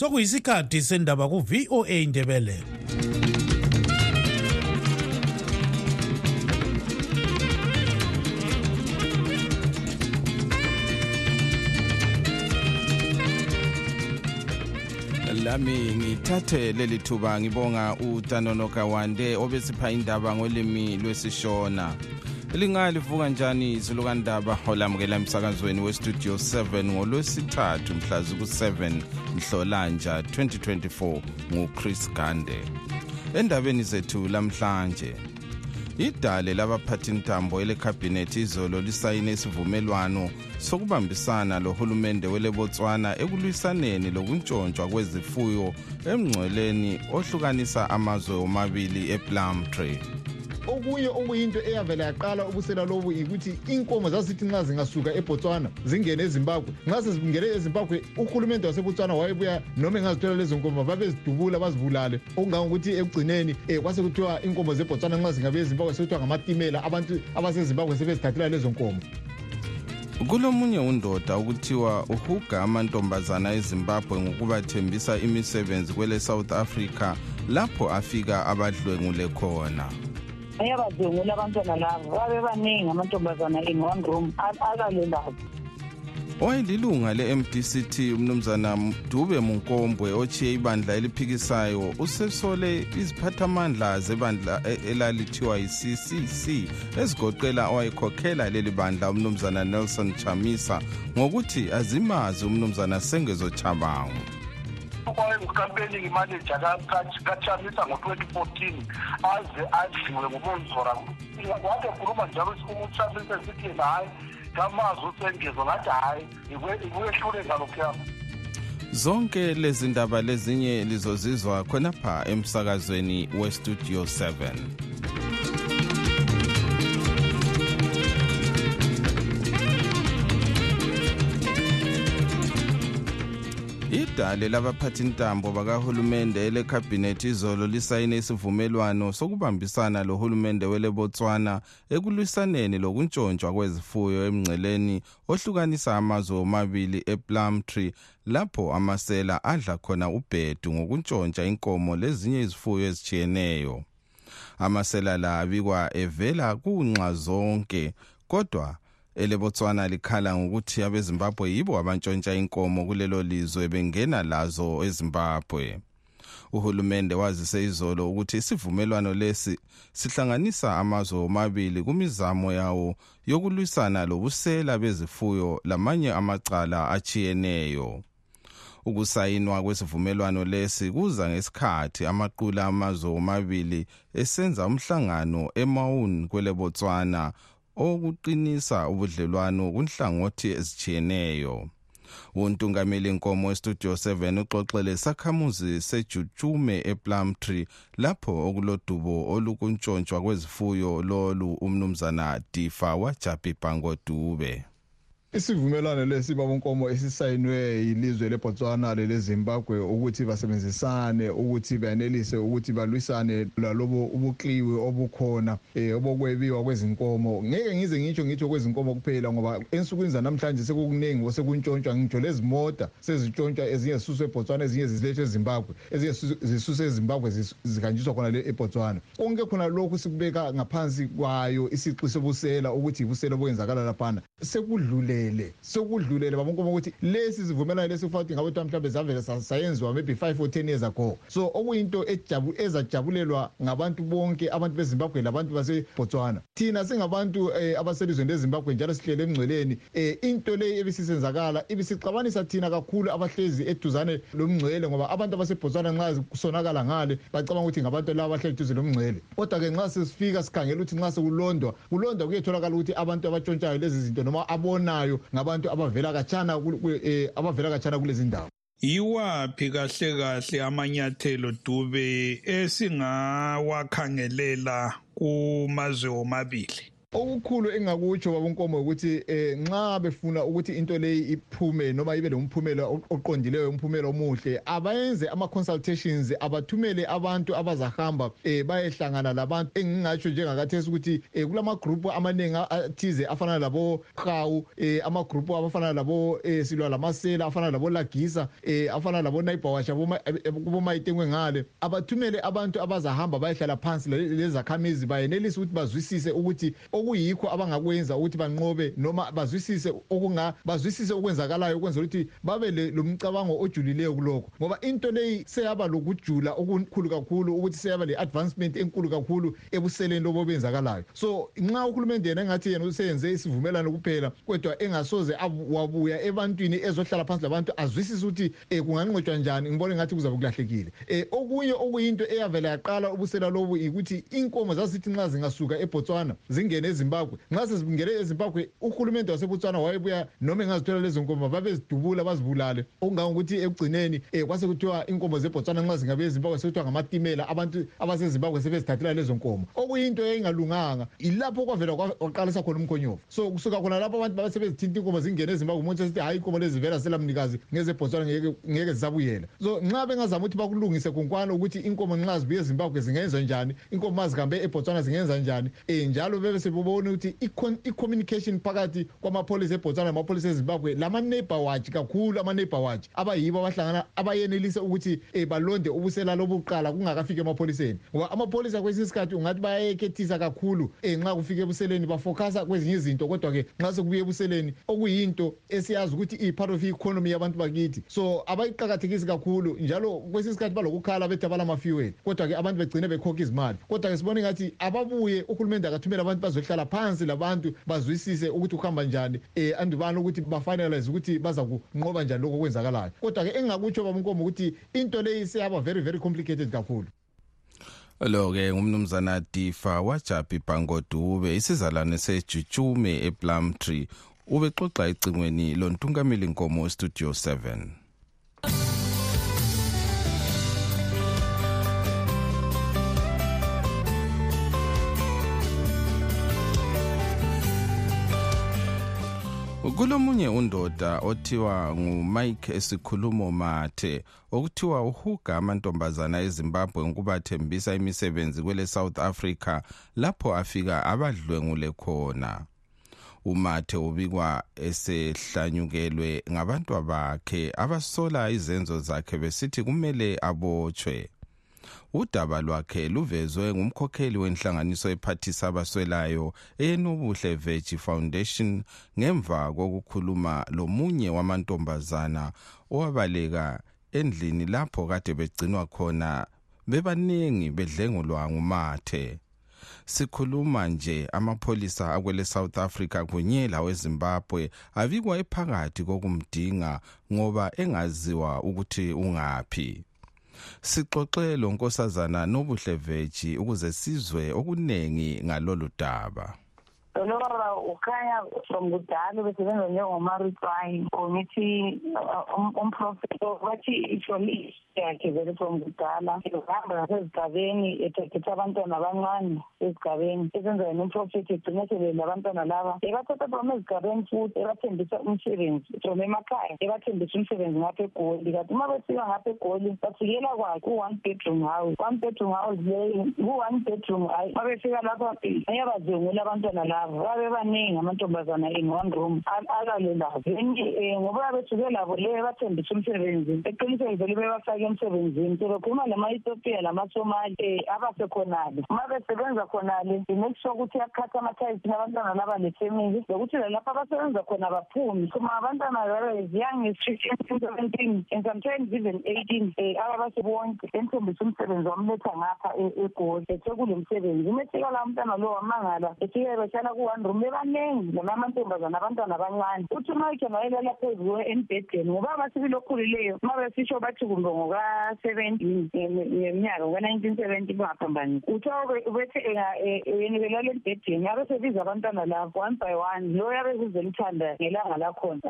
sokuyisikhathi sendaba ku-voa indebele lami ngithathe leli thuba ngibonga utanono kawande obesipha indaba ngolimi lwesishona. Lingalivuka njani izilukandaba olamukela emsakazweni westudio 7 ngolwesithathu mhla ziku-7 mhlolanja 2024 nguchris gande. Endabeni zethu lamhlanje idale labaphathintambo elekhabhinethi izolo lisayine isivumelwano sokubambisana lohulumende welebotswana ekulwisaneni lokuntshontshwa kwezifuyo emngcweleni ohlukanisa amazwe omabili eplumtree okunye okuyinto eyavela yaqala ubusela lobu ukuthi inkomo zasithi nxa zingasuka ebotswana zingene ezimbabwe. Nxa sezingene ezimbabwe uhulumende wasebotswana wayebuya noma engazithola lezo nkomo babezidubula bazibulale. Okungangokuthi ekugcineni um kwasekuthiwa inkomo zebotswana nxa zingabe ezimbabwe sekuthiwa ngamatimela abantu abasezimbabwe sebezithathela lezo nkomo. Kulomunye undoda ukuthiwa uhuga amantombazana ezimbabwe ngokubathembisa imisebenzi kwele south africa lapho afika abadlwengule khona ayabadlwengula abantwana labo babe baningi amantombazana in one room akalelabo owayelilunga le-mdct umnumzana dube munkombwe ochiye ibandla eliphikisayo usesole iziphathamandla zebandla e- elalithiwa yi-ccc ezigoqela owayekhokhela leli bandla umnumzana nelson chamisa ngokuthi azimazi umnumzana sengezo chabangu wayengu-campaigning manager kachamisa ngo-2014 aze adliwe ngubonzora wathi ekhuluma njalo uchamisa esithi yena hhayi kamazi usengezo ngathi hhayi ikuyehluleka lokhuya zonke lezi ndaba lezinye lizozizwa khonapha emsakazweni westudio 7 idale labaphathintambo bakahulumende elekhabhinethi izolo lisayine isivumelwano sokubambisana lohulumende welebotswana ekulwisaneni lokuntshontshwa kwezifuyo emngceleni ohlukanisa amazwe omabili eplumtree lapho amasela adla khona ubhedu ngokuntshontsha inkomo lezinye izifuyo ezitshiyeneyo. Amasela la abikwa evela kunxa zonke kodwa elebotswana likhala ngokuthi abezimbabwe yibo abantshontsha inkomo kulelo lizwe bengena lazo ezimbabwe. Uhulumende wazise izolo ukuthi isivumelwano lesi sihlanganisa amazwe omabili kumizamo yawo yokulwisana lobusela bezifuyo lamanye amacala achiyeneyo ukusayinwa kwesivumelwano lesi kuza ngesikhathi amaqula amazwe omabili esenza umhlangano emaun kwelebotswana okuqinisa ubudlelwano kunhlangothi ezijiyeneyo untungameli nkomo westudio 7 uxoxele sakhamuzi sejujume eplumtree lapho okulodubo olukuntshontshwa kwezifuyo lolu umnumzana difa wajabhibha ngodube isivumelwano lesi babonkomo esisayinwe yilizwe lebotswana lelezimbabwe ukuthi basebenzisane ukuthi benelise ukuthi balwisane lalobo ubukliwi obukhona um obokwebiwa kwezinkomo. Ngeke ngize ngitsho ngitsho kwezinkomo kuphela ngoba ensukwini zanamhlanje sekukuningi osekuntshontsha ngitsho lezi mota sezintshontsha ezinye zisuswe ebotswana ezinye zilethwe ezimbabwe ezinye zisuswe ezimbabwe zihanjiswa khona le ebotswana. Konke khona lokhu sikubeka ngaphansi kwayo isiqi sobusela ukuthi yibusela obuyenzakala laphana. Sekudlule sekudlulele sekudlulele babonkomo ukuthi lesi sivumelwano lesi kufanele ukuthi ngabe mhlawumbe zavele sayenziwa maybe 5 or 10 years ago. So okuyinto ezajabulelwa ngabantu bonke abantu bezimbabwe labantu basebotswana. Thina singabantu um abaselizweni lezimbabwe njalo sihlele emngcweleni um into leyo ebisisenzakala ibisixabanisa thina kakhulu abahlezi eduzane lomngcwele ngoba abantu abasebotswana nxa kusonakala ngale bacabanga ukuthi ngabantu laba abahleli duze lomngcwele kodwa-ke nxa sesifika sikhangela ukuthi nxa sekulondwa kulondwa kuyetholakala ukuthi abantu abatshontshayo lezi zinto noma abonayo ngabantu abavela katshana eh, abavela katshana kulezi ndawo. Yiwaphi kahle kahle amanyathelo dube esingawakhangelela kumazwe omabili okukhulu engakutsho babonkomo ukuthi eh nxa befuna ukuthi into leyi iphume noma ibe nomphumela oqondileyo umphumela omuhle abayenze ama consultations abathumele abantu abazahamba eh bayehlangana labantu. Engingatsho njengakathesi ukuthi eh kulama group amaningi athize afana labo Hawu eh ama group abafana labo eh silwa lamasela afana labo Lagisa eh afana labo Neighbor Watch kubo mayitengwe ngale. Abathumele abantu abazahamba bayehlala phansi lezakhamizi bayenelisa ukuthi bazwisise ukuthi okuyikho abangakwenza ukuthi banqobe noma bazwisise okunga bazwisise okwenzakalayo ukwenza ukuthi babe lomcabango ojulileyo kulokho. Ngoba into leyi seyaba lokujula okukhulu kakhulu ukuthi seyaba le-advancement enkulu kakhulu ebuseleni lobo benzakalayo so nxa uhulumende yena engathi yena useyenze isivumelwano kuphela kodwa engasoze wabuya ebantwini ezohlala phansi labantu azwisise ukuthi um kunganqotshwa njani ngibona engathi kuzabe kulahlekile. Um okunye okuyinto eyavela yaqala ubusela lobu ukuthi inkomo zasithi nxa zingasuka ebotswana zingene ezimbabwe. Nxa sezingene ezimbabwe uhulumende wasebotswana wayebuya noma engazithola lezo nkomo babezidubula bazibulale. Okungangokuthi ekugcineni um kwasekuthiwa inkomo zebotswana nxa zingabe ezimbabwe sekuthiwa ngamatimela abantu abasezimbabwe sebezithathela lezo nkomo okuyinto eyayingalunganga ilapho kwavela kwaqalisa khona umkhonyovu. So kusuka khona lapho abantu babesebezithinta inkomo zingene ezimbabwe umuntu esithi hhayi inkomo lezi vela selamnikazi ngezebotswana ngeke zisabuyela. So nxa bengazama ukuthi bakulungise khonkwana ukuthi inkomo nxa zibuye ezimbabwe zingenza njani inkomo ma zihambe ebotswana zingenza njani um njalo bebe sebebona ukuthi i-communication phakathi kwamapholisa ebotswana namapholisa ezimbabwe lama-neighbor watch kakhulu ama-neighbor watch abayibo abahlangana abayenelise ukuthi um balonde ubusela lobuqala kungakafiki emapholiseni ngoba amapholisa kwesinye isikhathi ungathi bayayekethisa kakhulu um nxa kufika ebuseleni bafocasa kwezinye izinto. Kodwa-ke nxa sekubuya ebuseleni okuyinto esiyazi ukuthi iyi-part of i-economy yabantu bakithi. So abayiqakathekisi kakhulu njalo kwesinye isikhathi balokukhala bethi abalama-fuel. Kodwa-ke abantu begcine bekhokha izimali. Kodwa-ke sibona ngathi ababuye uhulumende akathumele abantu bazohlala phansi labantu bazwisise ukuthi kuhamba njani. Um andubani ukuthi bafinalize ukuthi baza kunqoba njani lokho okwenzakalayo. Kodwa-ke engingakutsho babunkomo ukuthi into leyi seyaba very very complicated kakhulu. Lo-ke ngumnumzana difa wajabi bhangodube isizalwane sejutshume eplumtree ubexoxa ecingweni lontungameli nkomo studio 7 kulomunye undoda othiwa ngumike esikhulumo mathe okuthiwa uhuga amantombazana ezimbabwe ngokubathembisa imisebenzi kwele south africa lapho afika abadlwengule khona. Umathe ubikwa esehlanyukelwe ngabantu bakhe abasola izenzo zakhe besithi kumele abotshwe udaba lwakhe luvezwe ngumkhokheli wenhlanganiso ephathisa abaswelayo eyenobuhle veggie foundation ngemva kokukhuluma lomunye wamantombazana owabaleka endlini lapho kade begcinwa khona bebaningi bedlengulwa ngumathe. Sikhuluma nje amapholisa akwele South Africa kunye laweZimbabwe abikwa ephakathi kokumdinga ngoba engaziwa ukuthi ungaphi. Sixoxe lo nkosazana nobuhle veji ukuze sizwe okunengi ngalolu daba. Lora ukhanya from kudala besebenza njengomaritswayi or ngithi umprofeto bathi itsho yakhe from kudala ehamba nasezigabeni ethethe abantwana abancane ezigabeni esenza yena umprofethi laba ebathatha from ezigabeni futhi ebathembisa umsebenzi from emakhaya ebathembisa umsebenzi ngapha egoli kanti uma befika ngapha egoli bafikela kwakhe ku-one bedroom house one bedroom house leyo ku-one bedroom hayi uma befika lapha abantwana labo babe baningi amantombazana in one room ngoba labo le bathembisa umsebenzi emsebenzini sebekhuluma lama-ethiopia lamasomali um abasekhonale uma besebenza khonale make sure ukuthi yakhatha amathayisi nabantwana laba lefamily lokuthi lalapho abasebenza khona baphume kuma abantwana young restriction seventeen and sometimes even eighteen um ababasebonke emthombisa umsebenzi wamletha ngapha egoli ethe kulo msebenzi uma efika la umntwana lo wamangala efike behlala ku-one room bebaningi lama amantombazana abantwana abancane. Uthi uma ikhe ngayelala phezu embhedeni ngoba abasibili okhulileyo uma besisho bathi kumbe ngoka-seventeen ngeminyaka ngoka-nineteen seventy bangaphambanisi uthiwa ubethe yena belala embhedeni yabe sebiza abantwana labo one by one. Lo yabe kuzelithanda ngelanga lakhona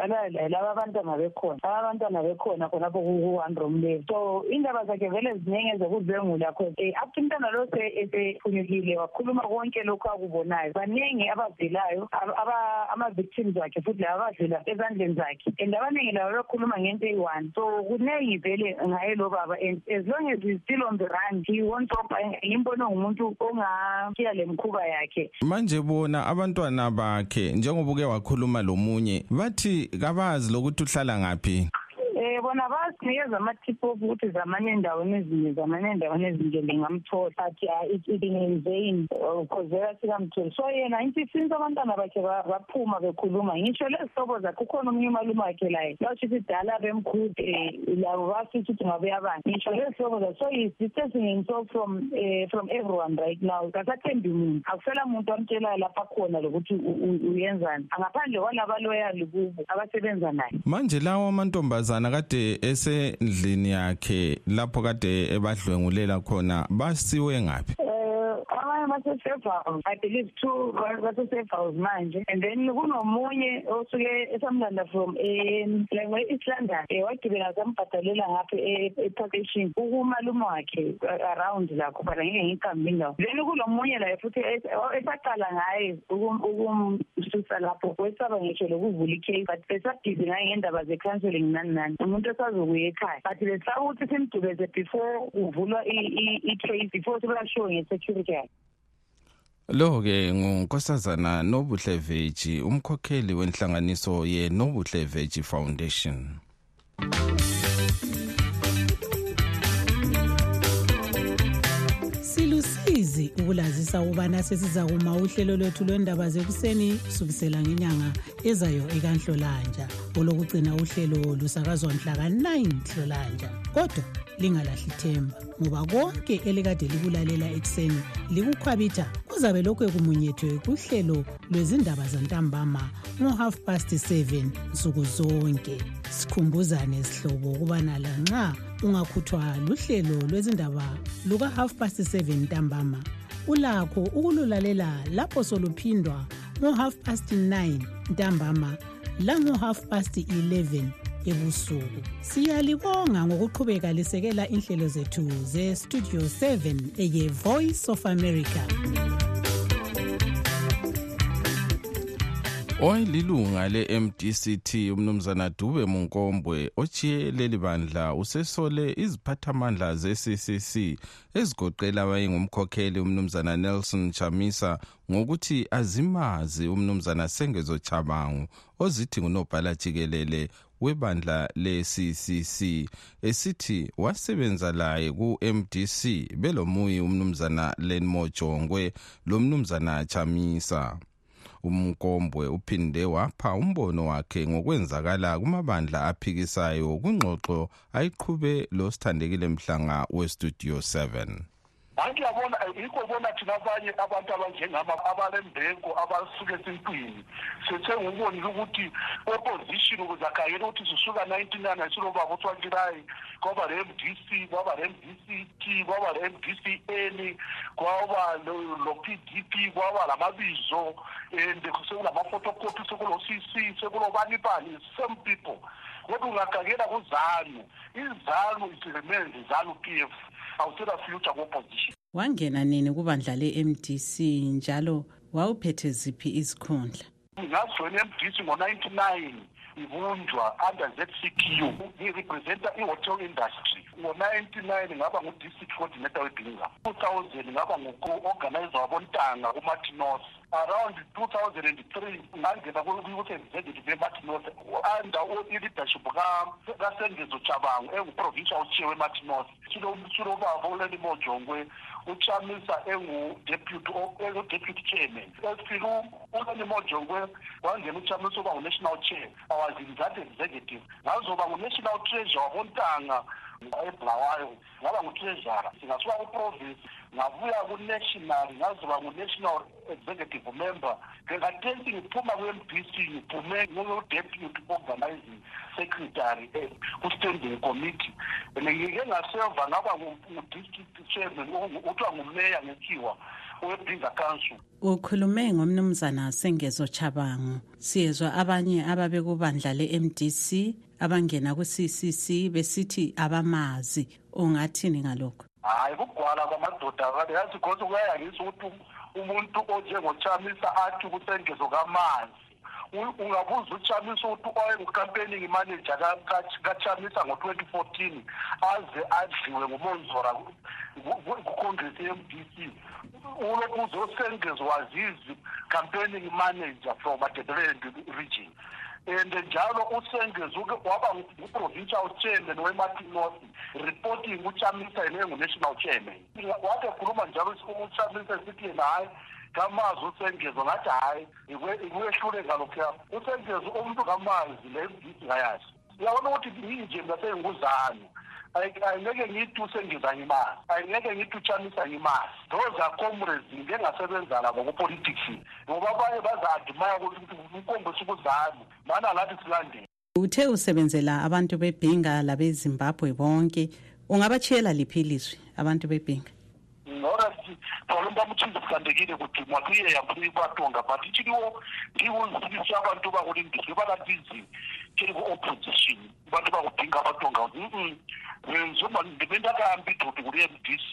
laba abantwana bekhona laba abantwana bekhona khonapho ku-one room leyo so indaba zakhe vele ziningi ezokudlwengula khona um up to umntwana lo esephunyukile wakhuluma konke lokhu akubonayo. Baningi abavelayo ama-victims wakhe futhi laba abadlula ezandleni zakhe. And abaningi labo bekhuluma ngento eyi-one. So kuningi vele ngaye lo baba and as long as he's still on the run he won't stop. Ngimbone ngumuntu ongashiya le mkhuba yakhe. Manje bona abantwana bakhe njengoba uke wakhuluma lomunye bathi kabazi lokuthi uhlala ngaphi. um bona basinikeza amathiphu okuthi zamanye endaweni ezinye zamanye endaweni ezinje lingamthola athi ingenzeni khozeka sikamtholi. So yena into since abantwana bakhe baphuma bekhuluma. Ngisho lezihlobo zakhe ukhona omunye umalume wakhe laye lasho ukuthi dala bemkhude labo basithi ukuthi ngabe yabani ngisho lezihlobo zakhe so he's distancing himself from uh, from everyone right now kasathembi muntu akusela muntu amtshelayo lapha khona lokuthi uyenzani. Angaphandle kwalaba loyali kubo abasebenza naye. Manje lawo amantombazana kade esendlini yakhe lapho kade ebadlwengulela khona basiwe ngaphi? Abanye base-safe house i believe two base-safe house manje. And then kunomunye osuke esamlanda from like we-east london. Um wagibela sambhadalela ngapho eparkation ukumalume wakhe around lakho but angeke ngiyiqambe indawo then kulomunye laye futhi esaqala ngaye ukumsusa lapho. Wesaba ngisho lokuvula icase but besabhizi ngaye ngendaba ze-counseling nani nani. Umuntu esazokuya ekhaya. But besaba ukuthi simdubeze before kuvulwa i-case before sebashiwo nge-security yakhe lo ke ngunkosazana Nobuhle Veji umkhokheli wenhlanganiso ye Nobuhle Veji Foundation. Silusizi ukulazisa ubana sesiza kuma uhlelo lwethu lwendaba zekuseni kusukisela ngenyanga ezayo ekanhlolanja olokugcina uhlelo lusakazwa mhla ka-9 hlolanja kodwa lingalahli themba ngoba konke elikade likulalela ekuseni likukhwabitha kuzabe lokhu ekumunyethwe kuhlelo lwezindaba zantambama ngo-half past 7 nsuku zonke. Sikhumbuzane sihlobo ukubana lanxa ungakhuthwa luhlelo lwezindaba luka-half past 7 ntambama ulakho ukululalela lapho soluphindwa ngo-half past 9 ntambama lango-half past 11 ebusuku. Siyalibonga ngokuqhubeka lisekela inhlelo zethu ze-studio 7 eye-voice of america. Oyililunga le-MDCT umnumzana Dube Munkombwe ochiye leli bandla usesole iziphathamandla ze-CCC ezigoqela wayengumkhokheli umnumzana Nelson Chamisa ngokuthi azimazi umnumzana Sengezo Chabangu ozithi ngunobhala jikelele webandla le-CCC esithi wasebenza laye ku-MDC belomuyi umnumzana Lenmo Jongwe lomnumzana Chamisa. Umkombwe uphinde wapha umbono wakhe ngokwenzakala kumabandla aphikisayo kungxoxo ayiqhube lo sithandekile mhlanga westudio 7 hayi yabona yikho bona thina abanye abantu abanjengama abalembeko abasuke esintwini sesengubonile ukuthi opposition ukuze akhangele ukuthi sisuka nineteen nine silobaba utwantirayi kwaba le-m d c kwaba le-m d c t kwaba le-m d c n kwaba lo-p d p kwaba lamabizo and sekulama-photocopy sekulo-c c sekulobanibani same people. Kodwa ungakhangela kuzanu izanu it remains izanu p f awusela future ku-opposition wangena nini kubandla le-mdc njalo wawuphethe ziphi izikhundla? Ngajoyina emdc ngo-ninety-nine ngibunjwa under ZCQ ngirepresenta i-hotel industry. Ngo-ninety-nine ngaba ngu-district coordinator webinga. Two thousand ngaba ngu-organizer wabontanga kumatinos around two thousand and three ngangena executive ematinos under i-leadership kasengezo chabango engu-provincial chair wematinos silobaba uleli mojongwe uchamisa engu-deputy chairman. Esifika uleli mojongwe wangena uchamisa uba ngu-national chair. Was in that executive. Ngazoba ngu-national treasure wabontanga ebulawayo ngaba ngu-treasurer singasuka ku-province ngabuya ku-national ngazoba ngu-national executive member. Ngekhathesi ngiphuma kwe-m b c ngiphume ngiyo-deputy organizing secretary ku-standing committee. And ngike ngaseva ngaba ngu-district chairman kuthiwa ngumeya ngekhiwa webhinga council ukhulume ngomnumzana sengezo chabango siyezwa abanye ababekubandla le-mdc abangena ku-ccc besithi abamazi. Ungathini ngalokho? Hayi kugwala kwamadoda kade yazi because kuyayangisa ukuthi umuntu onjengochamisa athi kusengezo kamanzi. Ungabuza uchamisa ukuthi oyengu-campaigning manager kachamisa ngo-twenty fourteen aze adliwe ngumonzora kucongress ye-m d c. Ulokhu uzosengezo wazizi campaigning manager from adebland region. And njalo usengeze waba ngu-provincial chairman wemartin north reporting uchamisa yena engu-national chairman. Wade khuluma njalo uchamisa sithi yena hhayi kamazi usengezo ngathi hhayi ikuyehluleka lokhuya usengezo umuntu kamazi le mbisi ngayazi uyabona ukuthi yinje ngasenginguzane ayingeke ngithi usengeza ngimazi. Ayingeke ngithi uchamisa ngimazi. Those are comrades ngike ngasebenza labo ku-politics. Ngoba abanye baza-admire ukuthi ukombisa ukuzami mana lathi silandele uthe usebenzela abantu bebhinga labezimbabwe bonke ungabachiyela liphi ilizwi abantu bebhinga nhorasi palomba muchinzikusandekile kuti mwakwiye yakuri vatonga but chiriwo ndiwozivisa vantu vakuti ndizve varatidzi chiri kuopposition vantu vakudhinga vatonga zvoma ndive ndakaambidze kuti kuri mdc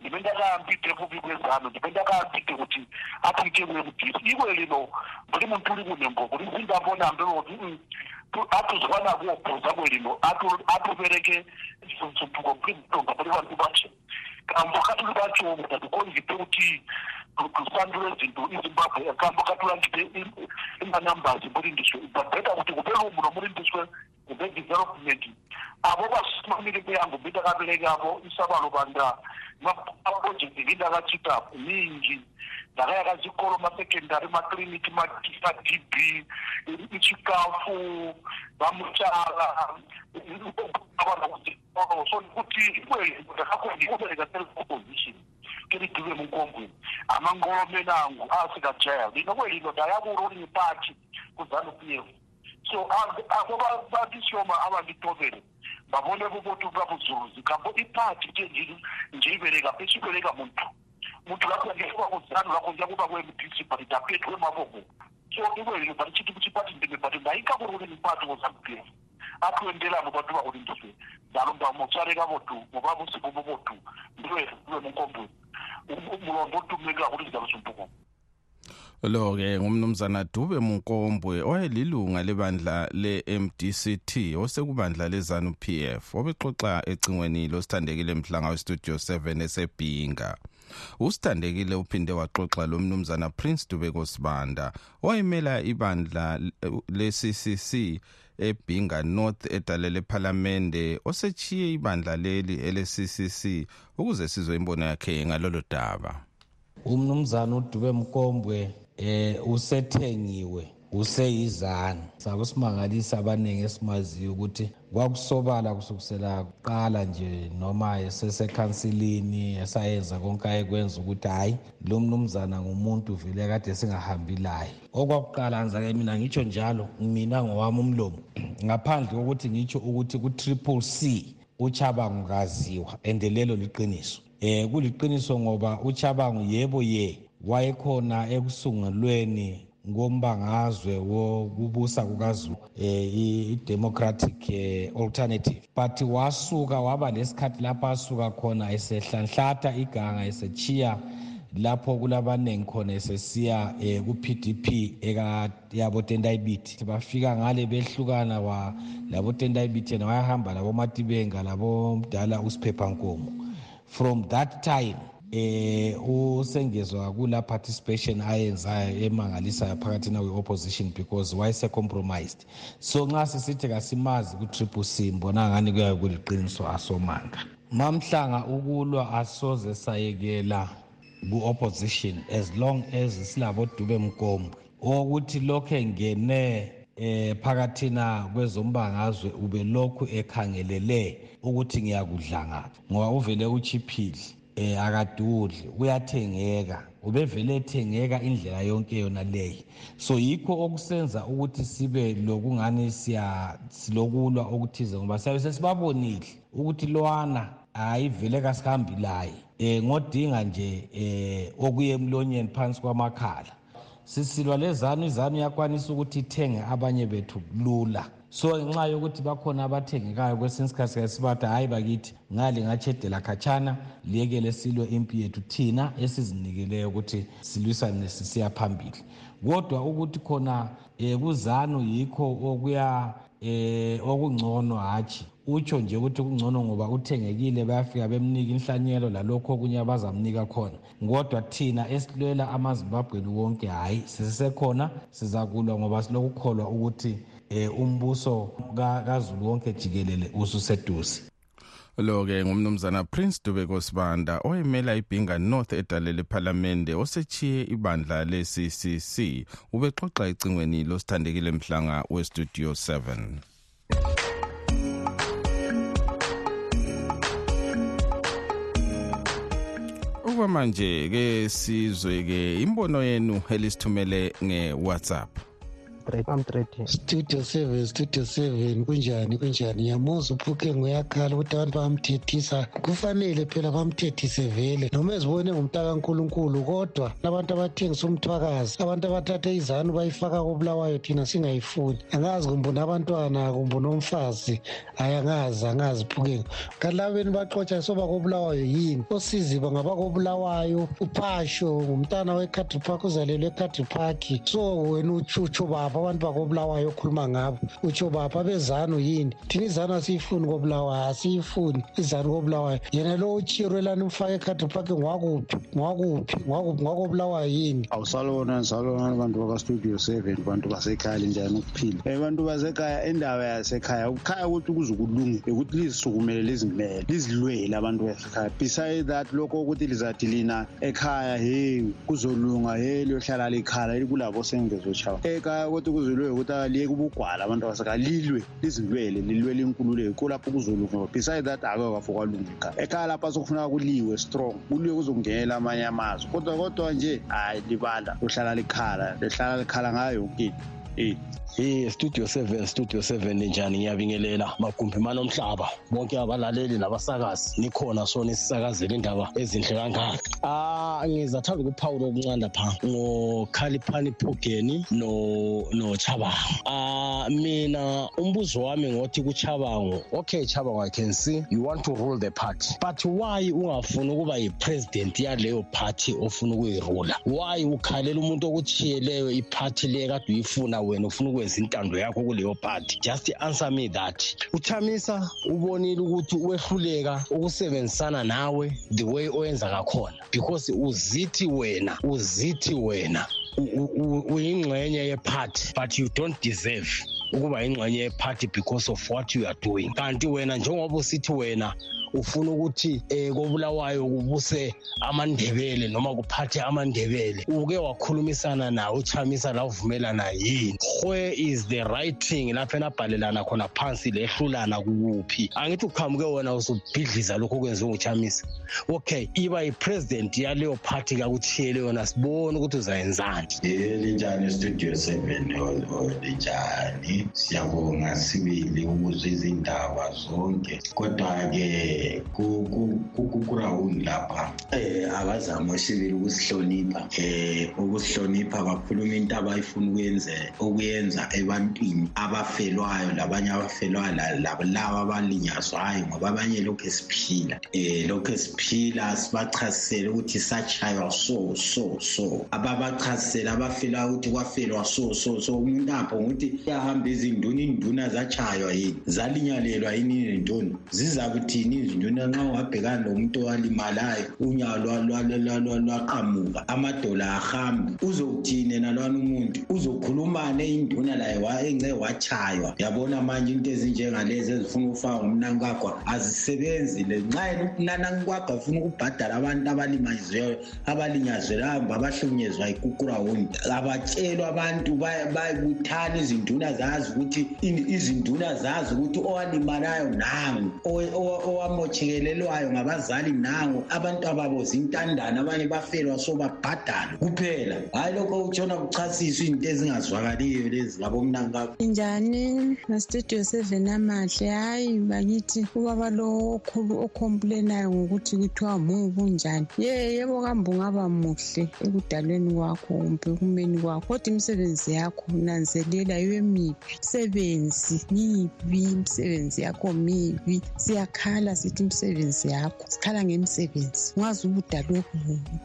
ndive ndakaambidze kupi kwezano ndive ndakaambidze kuti apwite kuemdc iwe lino muri muntu uri kunhengo kuri zindambonambevoti atozwana kuoppoza kwe lino atovereke zvinzupuko kuri mutonga muri vantu vachena kambo katuri bacho ndatikonzipe kuti kusandura zinto izimbabwe kambo katorangipe imanambers murindiswe but bheta kuti kuperu muno murindiswe ze-development abo basumanileko yango bidakabelekabo isabalobanda maprojekti bidakachitapu mingi ndakaya ka zvikoro masekendari makiriniki madb ichikafu vamutsara vana kuzvikoro so nekuti ikwehi ndakakondi kubereka teleopposition kirigive mukombweni amangorome nangu asikajaya linokwelino ndaya kurori nepati kuzanup f. so uh, uh, abo babisyoma abazitobere baboneko botuva buzuzi kabo ipaathi gyenjiri njeyibereka esibereka munthu. Muntu lakuyangesuba kuzanu lakunja kuba kwemudisipali dakwethu kwemavogo so ikwelino pati chituku chipati ndimepati ndaika kuri kuri mipati mozambique atoenderano kwatuva kuti ndife ndalomba motsvareka votu mopa musipo movotu ndiwe ndiwe mukombwe mulondo tumeka kuti zidalosumbuko sompuko lo ke ngumnumzana Dube Munkombwe oyelilunga lebandla le-MDCT osekubandla lezanu PF obexoxa ecingweni losithandekile mhlanga westudio 7 esebhinga usithandekile uphinde waxoxa lo mnumzana Prince Dube Kosibanda owayemela ibandla le-CCC ebhinga north edalele ephalamende osechiye ibandla leli ele-CCC ukuze sizwe imbono yakhe ngalolo daba. Umnumzana udube mkombwe eh usethengiwe useyizana sakusimangalisa abaningi esimaziyo ukuthi kwakusobala kusukisela kuqala nje noma esesekhansilini esayenza konke ayekwenza ukuthi hhayi lo mnumzana ngumuntu vele kade singahambi laye. Okwakuqala nzake mina ngitsho njalo mina ngowami umlomo ngaphandle kokuthi ngitsho ukuthi ku-triple c uchabangu kaziwa and lelo liqiniso. Eh kuliqiniso ngoba uchabangu yebo ye wayekhona ekusungulweni ngombangazwe wokubusa kukazulu eh i-democratic eh, alternative. But wasuka waba lesikhathi lapho asuka khona esehlanhlatha iganga esechiya lapho kulabaningi khona esesiya eh, ku-pdp eka yabo tendayibiti bafika ngale behlukana wa labo tendayibiti yena wayahamba labomatibenga labomdala usiphephankomo from that time eh usengezwa kula participation ayenzayo emangalisayo phakathi nawe-opposition because wayese-compromised so nxa sisithi kasimazi ku-triple c mbona ngani kuyayo kuliqiniso asomanga? Mamhlanga ukulwa asoze sayekela ku-opposition as long as silabodube mgombwe okuthi lokhu engene eh phakathina kwezombangazwe ube lokhu ekhangelele ukuthi ngiyakudla ngaphi ngoba uvele uchiphile um akadudli uyathengeka ubevele ethengeka indlela yonke yona leyi. So yikho okusenza ukuthi sibe lokungani silokulwa okuthize ngoba siyabe sesibabonile ukuthi lowana hayi vele kasihambi laye. Um ngodinga nje um okuye emlonyeni phansi kwamakhala. Sisilwa lezanu izanu iyakwanisa ukuthi ithenge abanye bethu lula. So ngenxa yokuthi bakhona abathengekayo kwesinye isikhathi sike sibathi hhayi bakithi ngale ngachedela khatshana liyekele silwe impi yethu thina esizinikeleyo ukuthi silwisane sisiya phambili. Kodwa ukuthi khona um kuzanu yikho okuya um okungcono hatshi. Utsho nje ukuthi kungcono ngoba uthengekile bayafika bemnika inhlanyelo lalokho okunye abazamnika khona. Kodwa thina esilwela amazimbabweni wonke hhayi sisesekhona sizakulwa ngoba silokukholwa ukuthi um umbuso kazulu wonke jikelele ususeduze. Lo-ke ngumnumzana prince dubeko sibanda oyemela ibhinga north edale lephalamende osechiye ibandla le-ccc ubexoxa ecingweni losithandekile mhlanga westudio 7 ukuba manje ke sizwe ke imbono yenu elisithumele nge-whatsapp. Studio seven studio seven. Kunjani kunjani? Ngiyamuza uphuke nguyakhala ukuthi abantu bamthethisa. Kufanele phela bamthethise vele. Noma ezibone ngumntakankulunkulu kodwa abantu abathengisa umthwakazi abantu abathathe izanu bayifaka kobulawayo thina singayifuni. Angazi kumbona abantwana kumbona umfazi hayi angazi angazi phukeni kanti labeni baxotsha soba kobulawayo yini? Osiziba ngabakobulawayo uphasho ngumntana we-country park uzalelwe e-country park. So wena utsho baba. Abantu bakobulawayo okhuluma ngabo. Utsho bapha bezanu yini thina izanu asiyifuni kobulawayo asiyifuni izanu kobulawayo. Yena lo uchirwelani umfake ekhadi park ngwakuphi ngwakuphi ngwakuphi ngwakobulawayo yini? Awusalona salona bantu bakastudio seven bantu basekhaya linjani ukuphila um bantu basekhaya indaba yasekhaya ukukhaya ukuthi kuze kulunge ukuthi lizisukumele lizimele lizilwele abantu basekhaya. Beside that lokho ukuthi lizathi lina ekhaya hey kuzolunga hey liyohlala likhala kulabo sengezochawa ekhaya ukuthi kuzilwe ukuthi aliye kubugwala abantu abasekhaya lilwe lizilwele lilwele inkululeko. Kulapho kuzolunga beside that ake kwafo kwalunga ekhaya. Ekhaya lapha sokufuneka kuliwe strong. Kuliwe kuzokungenela amanye amazwe. Kodwa kodwa nje hayi libala uhlala likhala lihlala likhala ngayo yonke into. Eh Eh studio 7 studio 7 njani? Ngiyabingelela magumbi manomhlaba bonke abalaleli nabasakazi nikhona sona isisakazela indaba ezinhle kangaka. Ah ngizathanda ukuphawula okuncane pha. Ngokhaliphani phugeni no no Chabango ah mina umbuzo wami ngothi kuChabango. Okay Chabango I can see you want to rule the party. But why ungafuni ukuba yipresident yaleyo party ofuna ukuyirula? Why ukhalela umuntu okuchiyeleyo iparty le kade uyifuna wena ufuna ukwenza intando yakho kuleyo party just answer me that. Uchamisa ubonile ukuthi wehluleka ukusebenzisana nawe the way oyenza ngakhona because uzithi wena uzithi wena uyingxenye yeparty but you don't deserve ukuba ingxenye yeparty because of what you are doing. Kanti wena njengoba usithi wena ufuna ukuthi um kobulawayo kubuse amandebele noma kuphathe amandebele uke wakhulumisana nawe uchamisa la uvumelana yini? Where is the right thing lapho enabhalelana khona phansi lehlulana kuphi angithi uqhamuke wena usubhidliza lokho okwenziwe nguchamisa. Okay iba yipresident yaleyo party kakuthiyele yona sibone ukuthi uzayenzani. Linjani studio seven linjani siyabonga sibili ukuzwa izindaba zonke kodwa-ke kukurawundi lapha. Um abazama sibili ukusihlonipha. Um ukusihlonipha bakhuluma into abayifuna ukuyenza ukuyenza ebantwini abafelwayo labanye abafelwayo laba abalinyazwayo ngoba abanye lokhu esiphila. Um lokhu esiphila sibachasisele ukuthi satshaywa so so so. Ababachasisele abafelayo ukuthi kwafelwa so so so. Umuntu apho ngokuthi kuyahamba izinduna induna zatshaywa yini? Zalinyalelwa yini nentoni zizakuthini izinduna nxa ungabhekana lomuntu owalimalayo unyawo lwaqamuka amadolo ahambi uzokuthini nalwana umuntu? Uzokhulumana eyinduna laye engce watshaywa. Yabona manje into ezinjengalezi ezifuna ukufaka ngumnankagwa azisebenzi le. Nxa yena umnanankagwa afuna ukubhadala abantu abalimaziweyo abalinyazwela hamba abahlukunyezwa ikukurawundi abatshelwa abantu bayebuthana izinduna zazi ukuthi izinduna zazi ukuthi owalimalayo nangu abamotshekelelwayo ngabazali nango abantu ababo zintandane abanye bafelwa sobabhadala kuphela. Hhayi lokho kutshona kuchasiswa izinto ezingazwakaliyo lezi labomnankabo njani? Nastudio seven amahle. Hhayi bakithi ubaba lo okhompulenayo ngokuthi kuthiwa mubi unjani ye yebo kambe ungaba muhle ekudalweni kwakho kumbe ekumeni kwakho kodwa imisebenzi yakho nanzelela iwe mibi msebenzi mibi imisebenzi yakho mibi? Siyakhala sithi imisebenzi yakho sikhala ngemisebenzi. Ungazi ubudalwe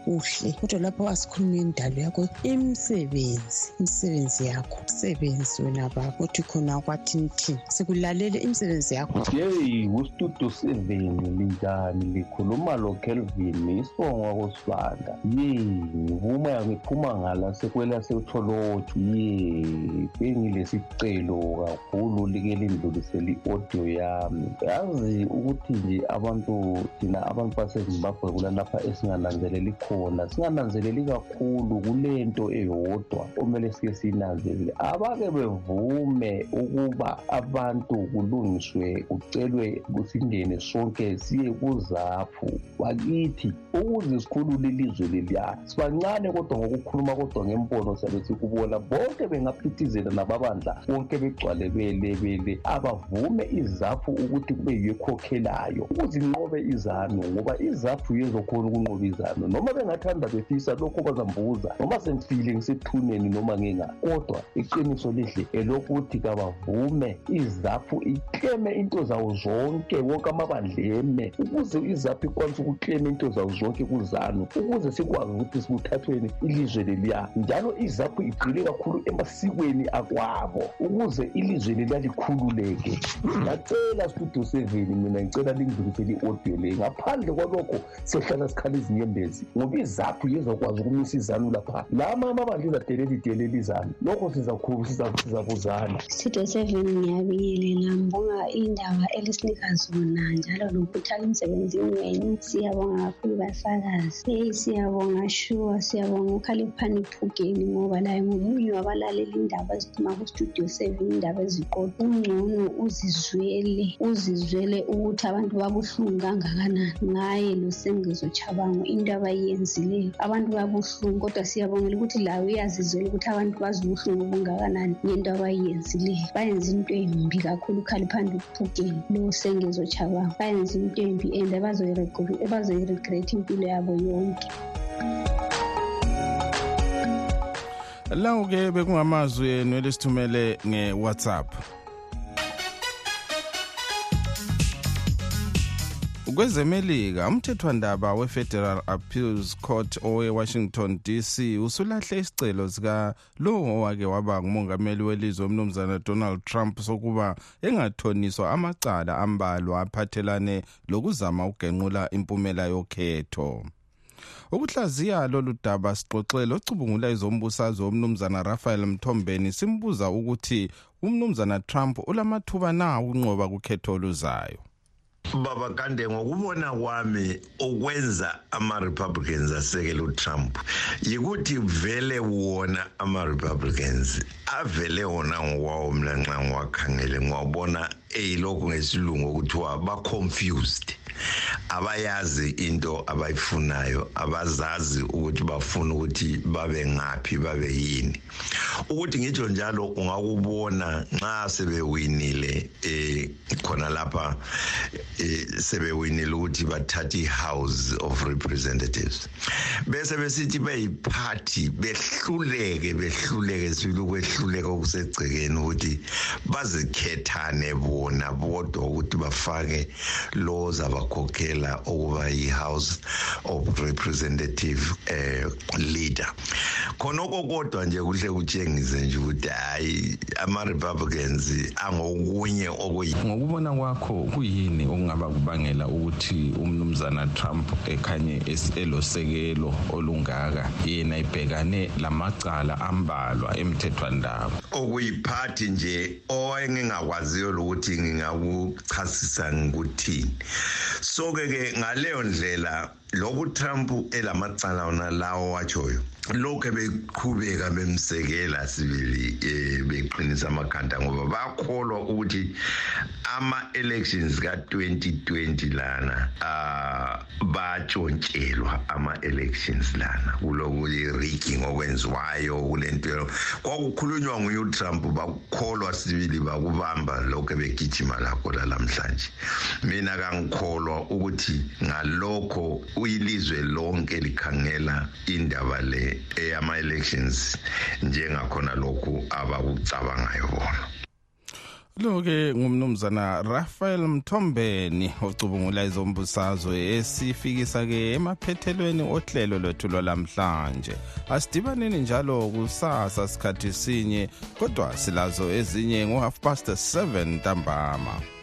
kuhle. Kodwa lapho wasikhuluma indalo yakho imisebenzi imisebenzi yakho umsebenzi wena baba uthi khona kwathini thini sikulalele imisebenzi yakho. Yeyi kustudio seven linjani? Likhuluma lokelvin isonga kosibanda ye ngivuma ngiphuma ngala sekwela setholoji ye bengilesicelo kakhulu like lindlulisela i-audio yami. Yazi ukuthi nje abantu thina abantu basezimbabwe kulalapha esingananzeleli khona. Singananzeleli kakhulu kule nto eyodwa okumele sike siyinanzelele. Abake bevume ukuba abantu kulungiswe kucelwe kusingene sonke siye kuzaphu bakithi ukuze sikhulule ilizwe leliya sibancane kodwa ngokukhuluma kodwa ngembono siyabe sikubona bonke bengaphithizela nababandla bonke begcwale belebele abavume izaphu ukuthi kube yiyo ekhokhelayo ukuze inqobe izanu ngoba izaphu yezokhona ukunqoba izanu noma bengathanda befisa lokho bazambuza noma sengifile ngisethuneni noma ngingani kodwa iqiniso lihle elokuthi kabavume izaphu ikleme into zawo zonke wonke amabandla eme ukuze izaphu ikwanise ukuklema into zawo zonke kuzanu ukuze sikwazi ukuthi sikuthathweni ilizwe leliya. Njalo izaphu igxile kakhulu emasikweni akwabo ukuze ilizwe leliya likhululeke. Ngacela studio seven mina ngicela lingidlulisele i-audio le. Ngaphandle kwalokho siyohlala sikhala izinyembezi. Ngoba izaphu yezokwazi ukumisa izanu lapha. Lama amabandla izadelela idelela izanu. Lokho sizakuzana studio seven ngiyabingelela. Ngibonga indaba elisinika zona njalo lokuthaka emsebenzini wenu. Siyabonga kakhulu basakazi. Eyi siyabonga shuwa siyabonga ukhaliphani phugeni ngoba laye ngomunye wabalalela indaba eziphuma kustudio seven indaba eziqoda ungcono uzizwele uzizwele ukuthi abantu babuhlungu kangakanani? Ngaye losengezo chabango into abayenzileyo abantu babuhlungu kodwa siyabongela ukuthi lawe uyazizwela ukuthi abantu bazi ubuhlungu obungakanani. Ngento abayenzileyo bayenza into embi kakhulu ukhaliphanda ukuphukeni losengezo chabango bayenza into embi and bazoyiregretha impilo yabo yonke. Lawo ke bekungamazwi enu elisithumele nge-whatsapp kwezemelika umthethwandaba we-federal appeals court owe-washington dc usulahle isicelo sika lowo owake waba ngumongameli welizwe umnumzana donald trump sokuba engathoniswa amacala ambalwa aphathelane lokuzama ukugenqula impumela yokhetho. Ukuhlaziya lolu daba sixoxele ocubungula izombusazwe umnumzana rafael mthombeni simbuza ukuthi umnumzana trump ulamathuba na ukunqoba kukhetho oluzayo? Baba kande ngokubona kwami okwenza ama-republicans asekele utrump yikuthi vele wona ama-republicans avele wona ngokwawo mna nxa ngiwakhangele ngiwabona eyilokhu ngesilungu okuthiwa ba-confused. Abayazi into abayifunayo abazazi ukuthi bafuna ukuthi babe ngaphi babe yini. Ukuthi ngitsho njalo ungakubona nxa sebewinile eh khona lapha eh sebewinile ukuthi bathathe i-house of representatives. Bese besithi beyiphathi behluleke behluleke sibili ukwehluleka okusegcekeni ukuthi bazikhethane bona bodwa ukuthi bafake lo zabakhokhela okuba yi-house of representative eh leader. Khonoko kodwa nje kuhle kutshengise nje ukuthi hayi ama-republicans angokunye okuyi. Ngokubona kwakho kuyini okungaba kubangela ukuthi umnumzana trump ekhanye elosekelo olungaka? Yena ibhekane lamacala ambalwa emthethwandaba. Okuyiphathi nje owengingakwaziyo lokuthi ngingakuchasisa ngikuthini so-ke ke ngaleyo ndlela loku Trump elamacala ona lawo wachoyo lokho beqhubeka bemsekela sibili eh beqinisa amakhanda ngoba bakholwa ukuthi ama elections ka2020 lana ah batshontshelwa ama elections lana. Kulokuyi rigging okwenziwayo kulento kwakukhulunywa nguye uTrump bakukholwa sibili bakubamba lokho begijima lakho namhlanje mina kangikholwa ukuthi ngalokho uyilizwe lonke likhangela indaba le eyama elections njengakhona lokhu abakucabangayo bona. Lo-ke ngumnumzana rafael mthombeni ocubungula izombusazwe esifikisa-ke emaphethelweni ohlelo lwethu lwalamhlanje asidibaneni njalo kusasa sikhathi sinye kodwa silazo ezinye ngo-half past 7 ntambama.